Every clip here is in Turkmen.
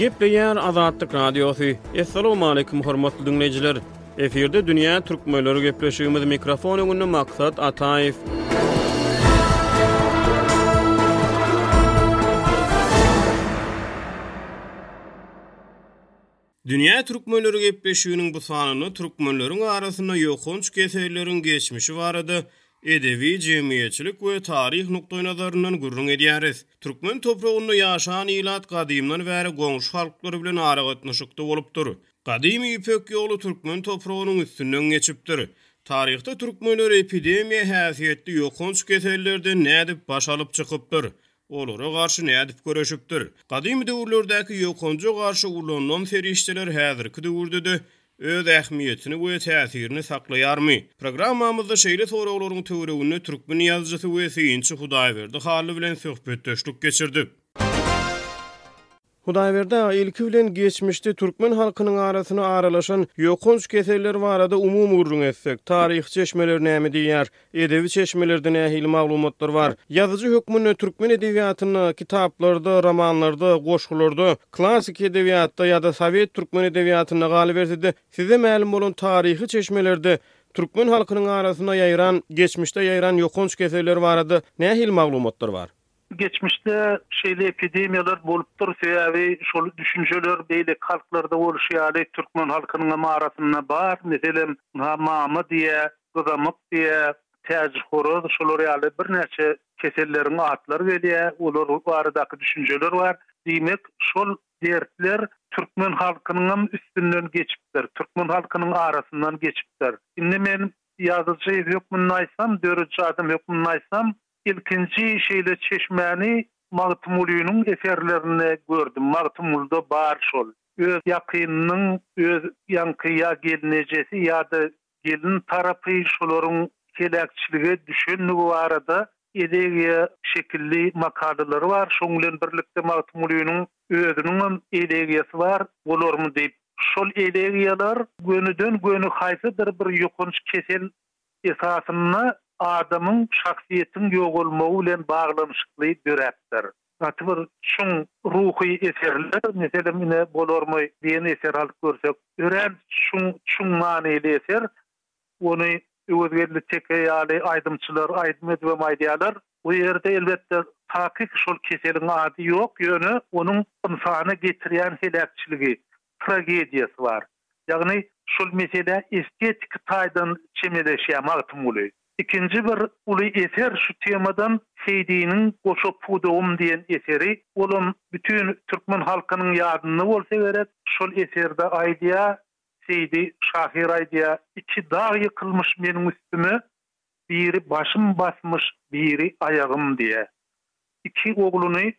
Gepleýär Azatlyk Radiosy. Assalamualaikum hormatly dinleýjiler. Efirde dünýä türkmenleri gepleşigimiz mikrofon öňünde maksat Ataýew. Dünýä türkmenleri gepleşiginiň bu sanynda türkmenleriň arasynda ýokanç keselleriň geçmişi barada edebi, jemgyýetçilik we taryh nukdaýnazaryndan gürrüň edýäris. Türkmen topragynda ýaşan ilat gadymdan bäri goňşy halklar bilen aragatnaşykda bolupdyr. Gadymy Ýüpek ýoly türkmen topragynyň üstünden geçipdir. Taryhda türkmenler epidemiýa häsiýetli ýokanç kesellerden nädip baş alyp çykypdyr? Olara garşy nädip göreşipdir? Gadymy döwürlerdäki ýokanja garşy ulanylan serişdeler häzirki döwürde-de öz ähmiýetini we täsirini saklaýarmy? Programmamyzda şeýle soraglaryň töwereginde türkmen ýazyjysy we synçy Hudaýberdi Hally bilen söhbetdeşlik geçirdik. Hudaýberdi aga, ilki bilen geçmişde türkmen halkynyň arasyna aralaşan ýokanç keseller barada umumy gürrüň etsek, taryhy çeşmeler näme diýýär? Edebi çeşmelerde nähili maglumatlar bar? Ýazyjy hökmünde türkmen edebiýatynda, kitaplarda, romanlarda, goşgularda, klassyky edebiýatda ýa-da sowet türkmen edebiýatynda galyberse-de, size mälim bolan taryhy çeşmelerde türkmen halkynyň arasynda ýaýran, geçmişde ýaýran ýokanç keseller barada nähili maglumatlar bar? Geçmişde şeýle epidemiýalar bolupdyr, sebäbi şol düşünjeler beýleki halklarda bolşy ýaly türkmen halkynyňam arasynda bar. Meselem, ynha mama diýýä, gyzamyk diýýä, täjihoraz, şolar ýaly birnäçe keselleriň atlary gelýä, olar baradaky düşünjeler bar. Diýmek, şol dertler türkmen halkynyňam üstünden geçipdir, türkmen halkynyň arasyndan geçipdir. Indi men ýazyjy hökmünde aýtsam, dörediji adam hökmünde aýtsam, Ilkinji şeýle çeşmäni Magtymgulynyň eserlerinde gördüm. Magtymgulda bar şol. Öz ýakynynyň öz ýaňky ýa gelnejesi ýa-da gelin tarapy şolaryň heläkçilige düşenligi barada elegiýa şekilli makalalary bar. Şoň bilen birlikde Magtymgulynyň özüniňem elegiýasy bar. Bolarmy diýip. Şol elegiýalar gönüden-göni haýsydyr bir ýokanç kesel esasynda adamyň şahsyýetiň ýogalmagy bilen baglanyşykly döräpdir. Gaty bir çuň ruhy eserler, meselem, ine, Bolarmy diýen eseri alyp görsek, örän çuň, çuň manyly eser. Ony Öwezgeldi Teke ýaly aýdymçylar aýdym edibem aýdýarlar. Bu ýerde, elbetde, takyk şol keseliň ady ýok, ýöne onuň ynsana getirýän heläkçiligi, tragediýasy bar. Ýagny şol meselä estetiki taýdan çemeleşýär Magtymguly. Ikinji bir uly eser şu temadan Seýdiniň Goşa pudagym diýen eseri, olam bütin türkmen halkynyň ýadynda bolsa gerek. Şol eserde aýdýar, Seýdi şahyr aýdýar, Iki dag ýykylmyş meniň üstüme, Biri başym basmyş, biri aýagym diýýär. Iki ogluny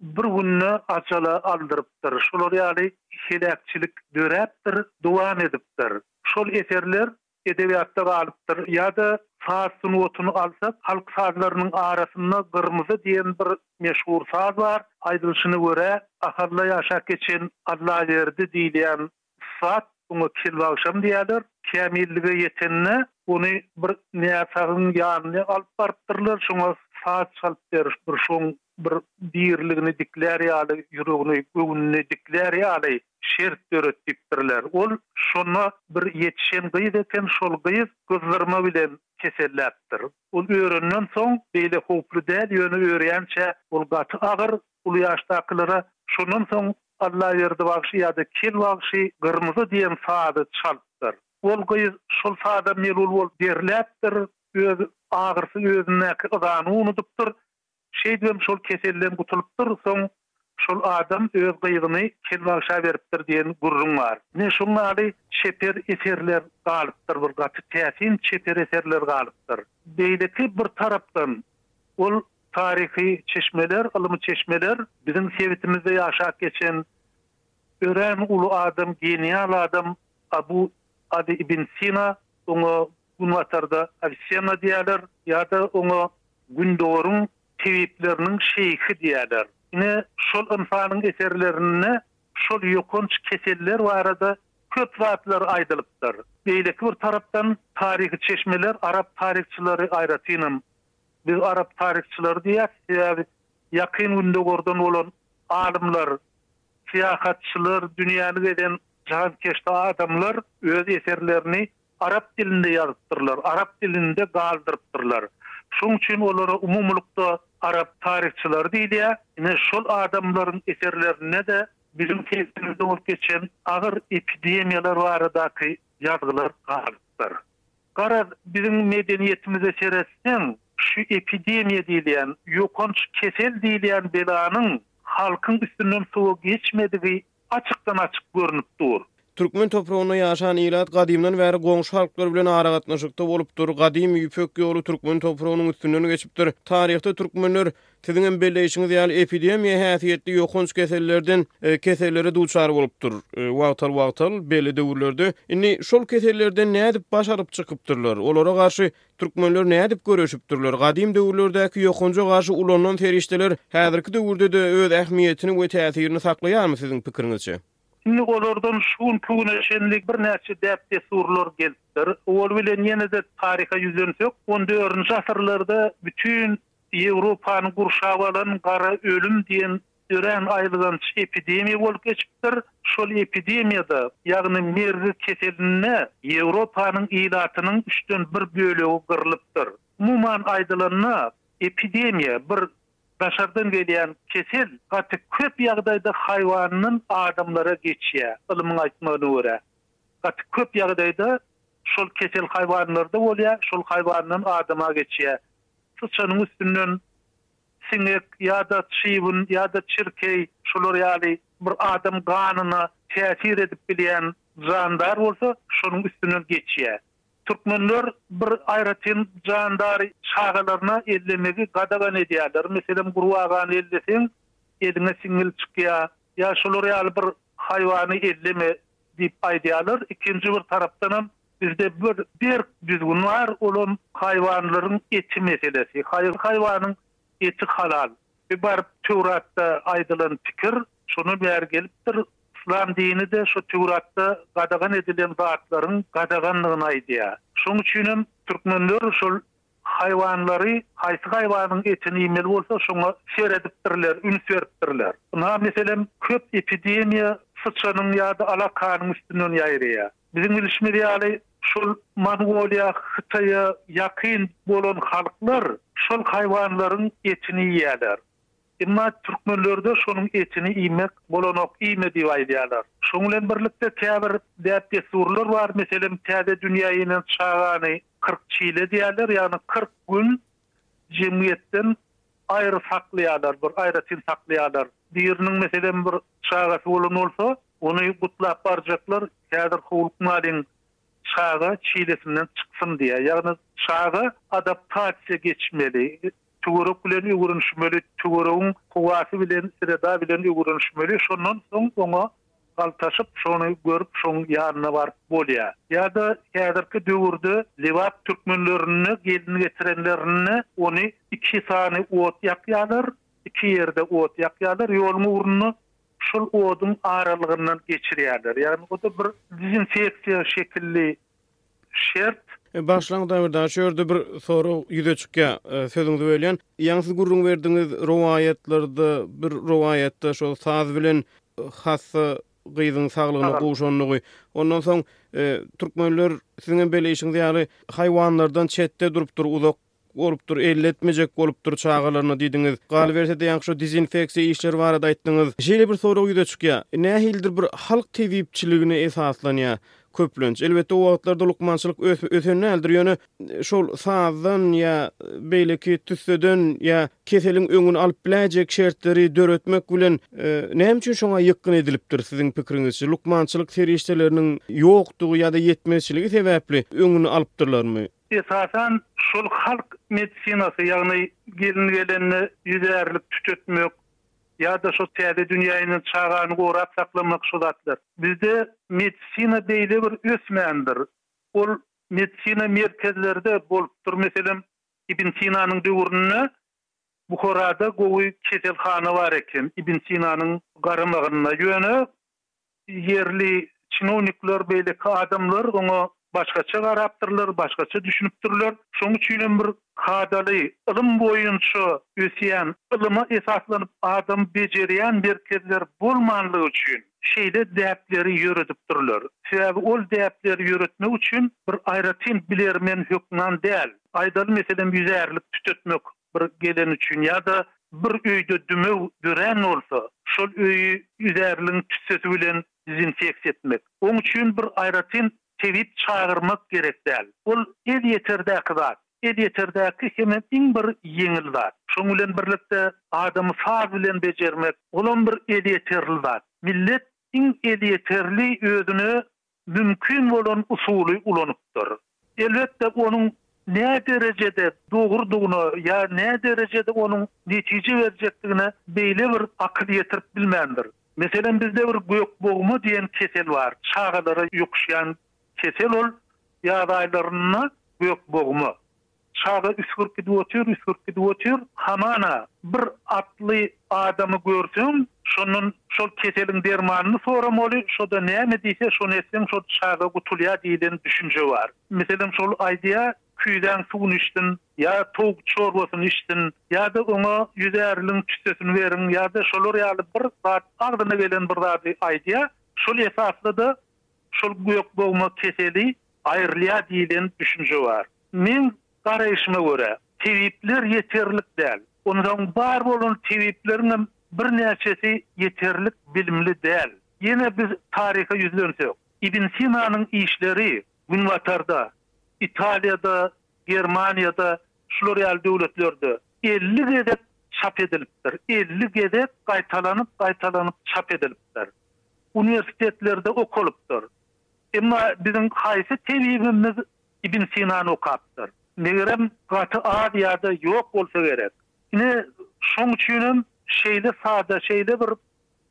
Bir günde ajala aldyrypdyr. Şular ýaly heläkçilik döräpdir, dowam edipdir. Şol eserler edebiýatda galypdyr. Ýa-da saz sungatyny alsak, halk sazlarynyň arasynda Gyrmyzy diýen bir meşhur saz bar. Aýdylyşyna görä, Ahalda ýaşap geçen Allaberdi diýilýän Ussat buňa kelbagşam diýerler. Kämillige ýetende ony bir näsagyň ýanyna alyp barypdyrlar. Şoňa saz çalyp berip bir şoň bir diriligini diklär ýaly, ýüregini, göwnüni diklär ýaly şert döret diýipdirler. Ol şonda bir ýetişen gyz eken, şol gyz gyzdyrma bilen keselläpdir. Ol örenden soň beýle howply däl, ýöne örýänçä ol gaty agyr, Uly ýaşdakylara şondan soň Allaberdi bagşy ýa-da Kel bagşy Gyrmyza diýen sazy çalypdyr. Ol gyz şol saza melul bolup derläpdir, öz agyrysy özündäki yzany unudypdyr. Şeýdibem şol keselden gutulypdyr, soň şol adam öz gyzyny Kel bagşa beripdir diýen gürrüň bar. Ine şoň ýaly çeper eserler galypdyr, bir gaty täsin çeper eserler galypdyr. Beýleki bir tarapdan ol Taryhy çeşmeler, ylmy çeşmeler biziň sebitimizde ýaşap geçen örän uly adam, genial adam Abu Aly ibn Sina, oňa Günbatarda Awissenna diýerler, ýa-da oňa Gündogaryň tebipleriniň şeýhi diýerler. Ine, şol ynsanyň eserlerinde şol ýokanç keseller barada köp zatlar aýdylypdyr. Beýleki bir tarapdan, taryhy çeşmeler arap taryhçylary, aýratynam, Biz arap taryhçylary diýýäris, sebäbi Ýakyn Gündogardan bolan alymlar, syýahatçylar, dünýäni gezen jhankeşde adamlar öz eserlerini arap dilinde ýazypdyrlar, arap dilinde galdyrypdyrlar. Şoň üçin olara umumylykda arap taryhçylary diýilýär. Ine, şol adamlaryň eserlerinde-de biziň sebitimize bolup geçen agyr epidemiýalar baradaky ýazgylar galypdyr. Garaz, biziň medeniýetimize seretseň, şu epidemiýa diýilýän, ýokanç kesel diýilýän belanyň halkyň üstünden suwa geçmedigi açykdan-açyk görnüp dur. Türkmen topragynda ýaşan ilat gadymdan bäri goňşy halklar bilen aragatnaşykda bolupdyr. Gadym Ýüpek ýoly türkmen topragynyň üstünden geçipdir. Taryhda türkmenler Siziňem belleýşiňiz ýaly, epidemiýa häsiýetli ýokanç kesellerden kesellere duçar bolupdyr. Wagtal-wagtal, belli döwürlerde. Indi şol kesellerden nädip baş alyp çykypdyrlar? Olara garşy türkmenler nädip göreşipdirler? Gadym döwürlerdäki ýokanja garşy ulanylan serişdeler häzirki döwürde-de öz ähmiýetini we täsirini saklaýarmy siziň pikiriňizçe? Indi olardan şu günki güne çenli birnäçe däp-dessurlar gelipdir. Ol bilen ýene-de taryha ýüzlensek, on dördünji asyrlarda bütin Ýewropany gurşap alan gara ölüm diýen örän aýylganç epidemiýa bolup geçipdir. Şol epidemiýada, ýagny mergi keselinde Ýewropanyň ilatynyň üçden bir bölegi gyrlypdyr. Umuman aýdylanda, epidemiýa, bir daşardan gelýän kesel, gaty köp ýagdaýda haýwandan adamlara geçýär. Ylmyň aýtmagyna görä, gaty köp ýagdaýda şol kesel haýwanlarda bolýar, şol haýwandan adama geçýär. Syçanyň üstünden siňek ýa-da çybyn ýa-da çirkeý, şular ýaly bir adam ganyna täsir edip bilýän jandar bolsa, şonuň üstünden geçýär. Türkmenler bir aýratyn jandary çagalaryna ellemegi gadagan edýärler. Meselem, gurbagany elleseň, eliňe siňňil çykýar ýa şular ýaly bir haýwany elleme diýip aýdýarlar. Ikinji bir tarapdanam, Bizde bir berk düzgün bar, olam haýwanlaryň eti meselesi. Haýsy haýwanyň eti halal? Bir baryp Töwratda aýdylan pikir şondan bäri gelipdir. Yslam dini-de şu Töwratda gadagan edilen zatlaryň gadagandygyny aýdýar. Şoň üçin hem türkmenler şol Haýwanlary, haýsy haýwanyň etini iýmeli bolsa, şoňa seredipdirler, üns beripdirler. Ynha, meselem, köp epidemiýa syçanyň ýa-da alakanyň üstünden ýaýraýar. Biziň bilşimiz ýaly, şol Mongoliýa, Hytaýa ýakyn bolan halklar şol haýwanlaryň etini iýýärler. Emma türkmenlerde şonuň etini iýmek bolanok iýme diýip aýdýarlar. Şoň bilen birlikde käbir däp-dessurlar bar, meselem täze dünýä inen çagany kyrk çile diýýärler, ýagny kyrk gün jemgyýetden aýry saklaýarlar, bir aýratyn saklaýarlar. Biriniň meselem bir çagasy bolan bolsa, ony gutlap barjaklar, häzir howlukmalyň çaga çilesinden çyksyn diýýär. Ýagny çaga adaptasiýa geçmeli, Töwerek bilen öwrenişmeli, töweregiň howasy bilen, sreda bilen öwrenişmeli, şondan soň oňa galtaşyp, şony görüp, şoň ýanyna baryp bolýar. Ýa-da häzirki döwürde Lebap türkmenlerinde gelin getirenlerinde ony iki sany ot ýakýarlar, iki ýerde ot ýakýarlar, ýoluň ugrunda şol oduň aralygyndan geçirýärler. Ýagny o-da bir dezinfeksiýa şekilli şert. Başlaň daýber daş şu ýerde bir sorag ýüze çykýa sözüňizi bölýän. Ýaňy siz gürrüň berdiňiz rowaýatlarda bir rowaýatda şol saz bilen hassa gyzyň saglygyna gowşandygy. Ondan soň türkmenler siziňem beleýşiňiz ýaly haýwanlardan çetde durupdyr uzak bolupdyr, elletmejek bolupdyr çagalaryna diýdiňiz. Galyberse-de ýaňky şu dezinfeksiýa işleri barada aýtdyňyz. Şeýle bir sorag ýüze çykýar. Nähilidir bir halk tebipçiligine esaslanýar köplenç. Elbetde o wagtlarda lukmançylyk ösen däldir, ýöne şol sazdan ýa beýleki tüsseden ýa keseliň öňüni alyp biläýjek şertleri döretmek bilen näme üçin şoňa ýykgyn edilipdir siziň pikiriňizçe? Lukmançylyk serişdeleriniň ýokdugy ýa-da ýetmezçiligi sebäpli öňüni alypdyrlarmy? Esasan şol halk medisinasy ýagny gelin gelende ýüzärlik tütetmek ýa-da şo täze dünýä inen çagany gorap saklamak şo zatlar. Bizde medisina beýle bir ösmändir. Ol medisina merkezlerde bolupdyr meselem Ibn Sinanyň döwründe Buharada gowy keselhana bar eken Ibn Sinanyň garamagynda ýöne Ýerli çinownikler, beýleki adamlar oňa başgaça garapdyrlar, başgaça düşünipdirler. Şonuň üçin hem bir kadaly, ylym boýunça ösýän, ylyma esaslanyp adam bejerýän merkezler bolmanlygy üçin şeýle däpleri ýöredipdirler. Sebäbi ol däpleri ýöretmek üçin bir aýratyn bilermen hökman däl. Aýdaly, meselem, ýüzärlik tütetmek. bir geleni üçin ýa-da bir öýde dümew dörän bolsa, şol öýi üzärligiň tüssesi bilen dezinfeksiýa etmek. Oň üçin bir aýratyn tebip çagyrmak gerek däl. Ol elýeterdäki zat. Elýeterdäki hemem iň bir ýeňil zat. Şoň bilen birlikde, adamy saz bilen bejermek, olam bir elýeterli zat. Millet iň elýeterli özüne mümkin bolan usuly ulanypdyr. Elbetde onuň nä derejede dogrudygyna ýa nä derejede onuň netije berjekdigine beýle bir akyl ýetirip bilmändir. Meselem bizde bir gökbogma diýen kesel bar. Çagalara ýokuşýan kesel ol ýaz aýlarynda gökbogma. Çaga üsgürip gidip otyr, üsgürip gidip otyr. Hamana bir atly adamy görseň, şondan şol keseliň dermanyny soramaly, şo-da näme diýse, şony etseň, şol çaga gutulýar diýlen düşünje bar. Meselem, şol aýdýar, küýzäň suwuny içsin, ýa towuk çorbasyny içsin, ýa-da oňa ýüz äriliň tüssesini beriň, ýa-da şolar ýaly bir zat, agzyna gelen bir zady aýdýar. Şol esasda-da şol gökbogma keseli aýrylýar diýlen düşünje bar. Meň garaýşyma görä, tebipler ýeterlik däl. Onsoň bar bolan tebipleriňem birnäçesi ýeterlik bilimli däl. Ýene biz taryha ýüzlensek, Ibn Sinanyň işleri Günbatarda, Italiýada, Germaniýada, şular ýaly döwletlerde elli gezek çap edilipdir, elli gezek gaýtalanyp-gaýtalanyp çap edilipdir. Uniwersitetlerde okalypdyr. Emma biziň haýsy tebibimiz Ibn Sinany okapdyr. Megerem, gaty az ýa-da ýok bolsa gerek. Ine, şoň üçinem şeýle sada, şeýle bir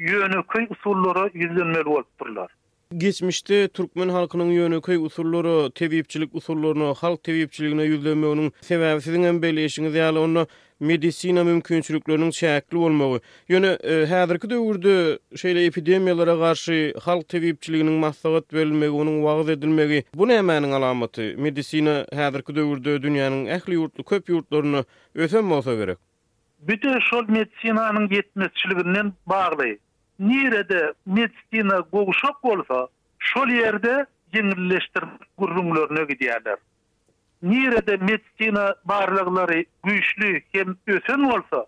ýönekeý usullara ýüzlenmeli bolupdyrlar. Geçmişde türkmen halkynyň ýönekeý usullara, tebipçilik usullaryna, halk tebipçiligine ýüzlenmeginiň sebäbi siziňem belleýşiňiz ýaly, onda Medisina mümkinçilikleriniň çäkli bolmagy, ýöne häzirki döwürde şeýle epidemiýalara garşy halk tebipçiliginiň maslahat berilmegi, onuň wagyz edilmegi, bu nämäniň alamaty? Medisina häzirki döwürde dünýäniň ähli ýurtly köp ýurtlarynda ösen bolsa gerek. Bütin şol medisinanyň ýetmezçiliginden bagly. Nirede medisina gowşak bolsa, şol ýerde ýeňilleşdirmek gürrüňlerine gidýärler. Nirede medisina barlaglary güýçli hem ösen bolsa,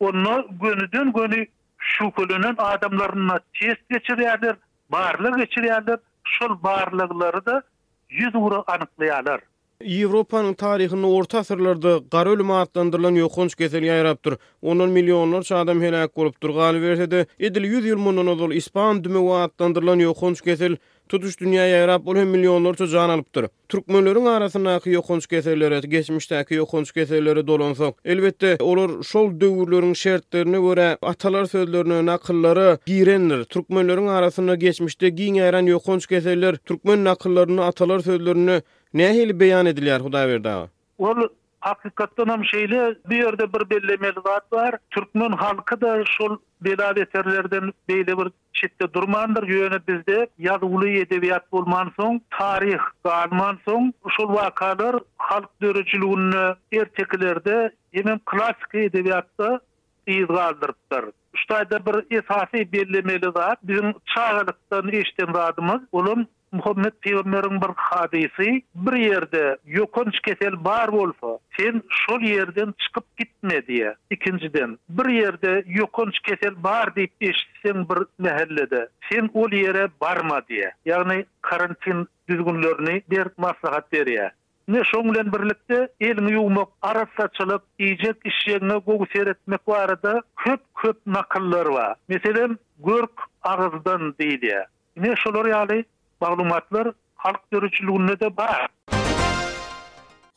onda gönüden-göni şübhelenen adamlaryna test geçirýärler, barlag geçirýärler, şol barlaglary-da ýüz ugra anyklaýarlar. Ýewropanyň taryhynda orta asyrlarda Gara ölüm atlandyrylan ýokanç kesel ýaýrapdyr. Ondan millionlarça adam heläk bolupdyr. Galyberse-de, edil ýüz ýyl mundan ozal ispan dümewi atlandyrylan ýokanç kesel tutuş dünýä ýaýrap, ol hem millionlarça jan alypdyr. Türkmenleriň arasyndaky ýokanç kesellere, geçmişdäki ýokanç kesellere dolansak, elbetde, olar şol döwürleriň şertlerine görä, atalar sözlerine, nakyllara girendir. Türkmenleriň arasynda geçmişde giň ýaýran ýokanç keseller türkmen nakyllarynda, atalar sözlerinde nähili beýan edilýär, Hudaýberdi aga? Ol hakykatdan hem şeýle, bu ýerde bir bellemeli zat bar, türkmen halky-da şol bela-beterlerden beýle bir çetde durmandyr, ýöne bizde ýazuwly edebiýat bolmansoň, taryh galmansoň, şol wakalar halk döredijiliginde ertekilerde hemem klassyky edebiýatda yz galdyrypdyr. Şu taýda bir esasy bellemeli zat, biziň çagalykdan eşiden zadymyz, olam Muhammet pygamberiň bir hadysy, Bir ýerde ýokanç kesel bar bolsa, sen şol ýerden çykyp gitme diýýär. Ikinjiden, bir ýerde ýokanç kesel bar diýip eşitseň bir mähellede, sen ol ýere barma diýýär. Ýagny karantin düzgünlerini berk maslahat berýär. Ine, şoň bilen birlikde, eliňi ýuwmak, arassaçylyk, iýjek-içjegiňe gowy seretmek barada köp-köp nakyllar bar. Meselem, Görk agyzdan diýilýär. Ine, şolar ýaly maglumatlar halk döredijiliginde-de bar.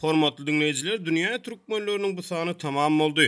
Hormatly diňleýjiler, dünýä türkmenleriniň bu sany tamam boldy.